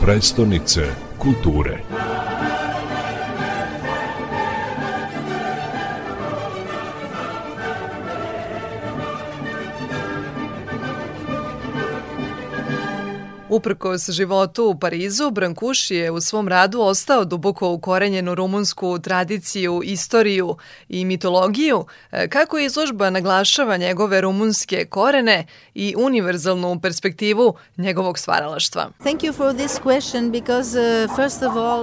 Prestonice kulture. Uprkos životu u Parizu, Brankuši je u svom radu ostao duboko ukorenjen u rumunsku tradiciju, istoriju i mitologiju, e, kako izložba naglašava njegove rumunske korene i univerzalnu perspektivu njegovog stvaralaštva. Thank you for this uh,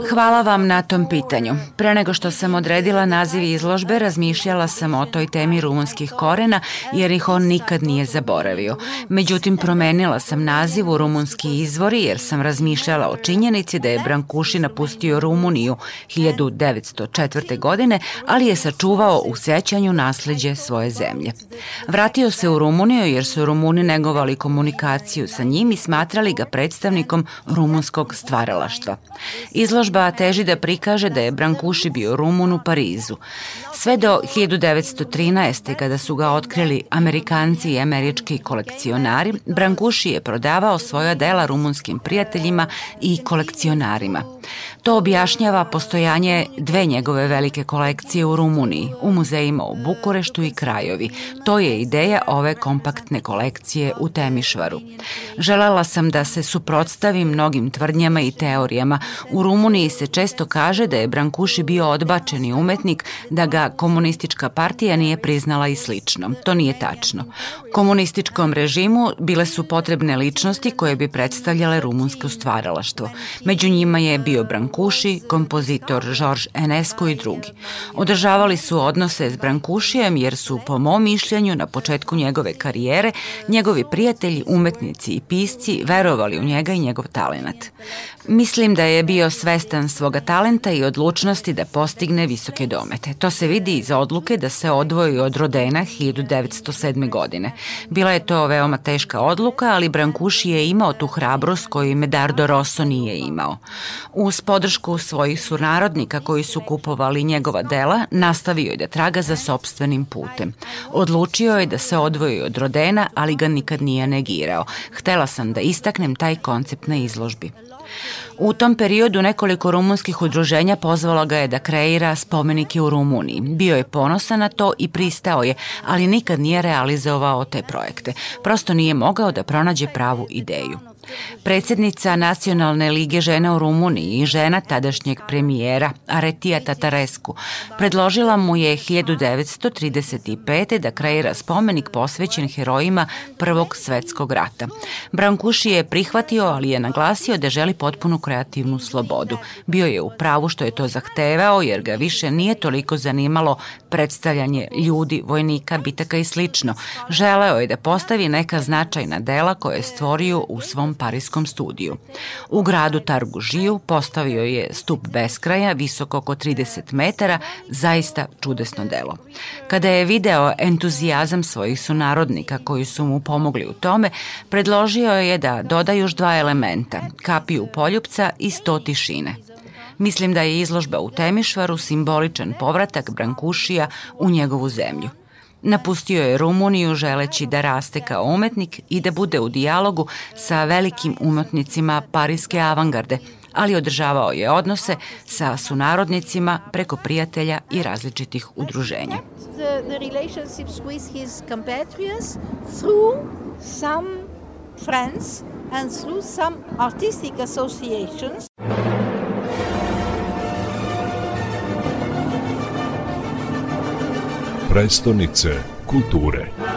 Hvala vam na tom pitanju. Pre nego što sam odredila naziv izložbe, razmišljala sam o toj temi rumunskih korena, jer ih on nikad nije zaboravio. Međutim, promenila sam naziv u rumunski izvori jer sam razmišljala o činjenici da je Brankuši napustio Rumuniju 1904. godine, ali je sačuvao u sećanju nasledđe svoje zemlje. Vratio se u Rumuniju jer su Rumuni negovali komunikaciju sa njim i smatrali ga predstavnikom rumunskog stvaralaštva. Izložba teži da prikaže da je Brankuši bio Rumun u Parizu. Sve do 1913. kada su ga otkrili Amerikanci i američki kolekcionari, Brankuši je prodavao svoja dela darila rumunskim prijateljima i kolekcionarima. To objašnjava postojanje dve njegove velike kolekcije u Rumuniji, u muzejima u Bukureštu i Krajovi. To je ideja ove kompaktne kolekcije u Temišvaru. Želela sam da se suprotstavim mnogim tvrdnjama i teorijama. U Rumuniji se često kaže da je Brankuši bio odbačeni umetnik, da ga komunistička partija nije priznala i slično. To nije tačno. Komunističkom režimu bile su potrebne ličnosti koje bi predstavljene predstavljale rumunsko stvaralaštvo. Među njima je bio Brankuši, kompozitor Žorž Enesko i drugi. Održavali su odnose s Brankušijem jer su, po mom mišljenju, na početku njegove karijere, njegovi prijatelji, umetnici i pisci verovali u njega i njegov talenat. Mislim da je bio svestan svoga talenta i odlučnosti da postigne visoke domete. To se vidi iz odluke da se odvoji od Rodena 1907. godine. Bila je to veoma teška odluka, ali Brankuši je imao tu hrabrost hrabrost koju Medardo Rosso nije imao. Uz podršku svojih sunarodnika koji su kupovali njegova dela, nastavio je da traga za sobstvenim putem. Odlučio je da se odvoji od Rodena, ali ga nikad nije negirao. Htela sam da istaknem taj koncept na izložbi. U tom periodu nekoliko rumunskih udruženja pozvalo ga je da kreira spomenike u Rumuniji. Bio je ponosan na to i pristao je, ali nikad nije realizovao te projekte. Prosto nije mogao da pronađe pravu ideju. Predsednica Nacionalne lige žena u Rumuniji i žena tadašnjeg premijera Aretija Tataresku predložila mu je 1935. da kreira spomenik posvećen herojima Prvog svetskog rata. Brankuši je prihvatio, ali je naglasio da želi potpunu kreativnu slobodu. Bio je u pravu što je to zahtevao, jer ga više nije toliko zanimalo predstavljanje ljudi, vojnika, bitaka i slično. Želeo je da postavi neka značajna dela koje je stvorio u svom svom parijskom studiju. U gradu Targužiju postavio je stup beskraja, visok oko 30 metara, zaista čudesno delo. Kada je video entuzijazam svojih sunarodnika koji su mu pomogli u tome, predložio je da doda još dva elementa, kapiju poljupca i sto tišine. Mislim da je izložba u Temišvaru simboličan povratak Brankušija u njegovu zemlju. Napustio je Rumuniju želeći da raste kao umetnik i da bude u dijalogu sa velikim umetnicima parijske avangarde, ali održavao je odnose sa sunarodnicima preko prijatelja i različitih udruženja. some friends and through some artistic associations. prestonice kulture.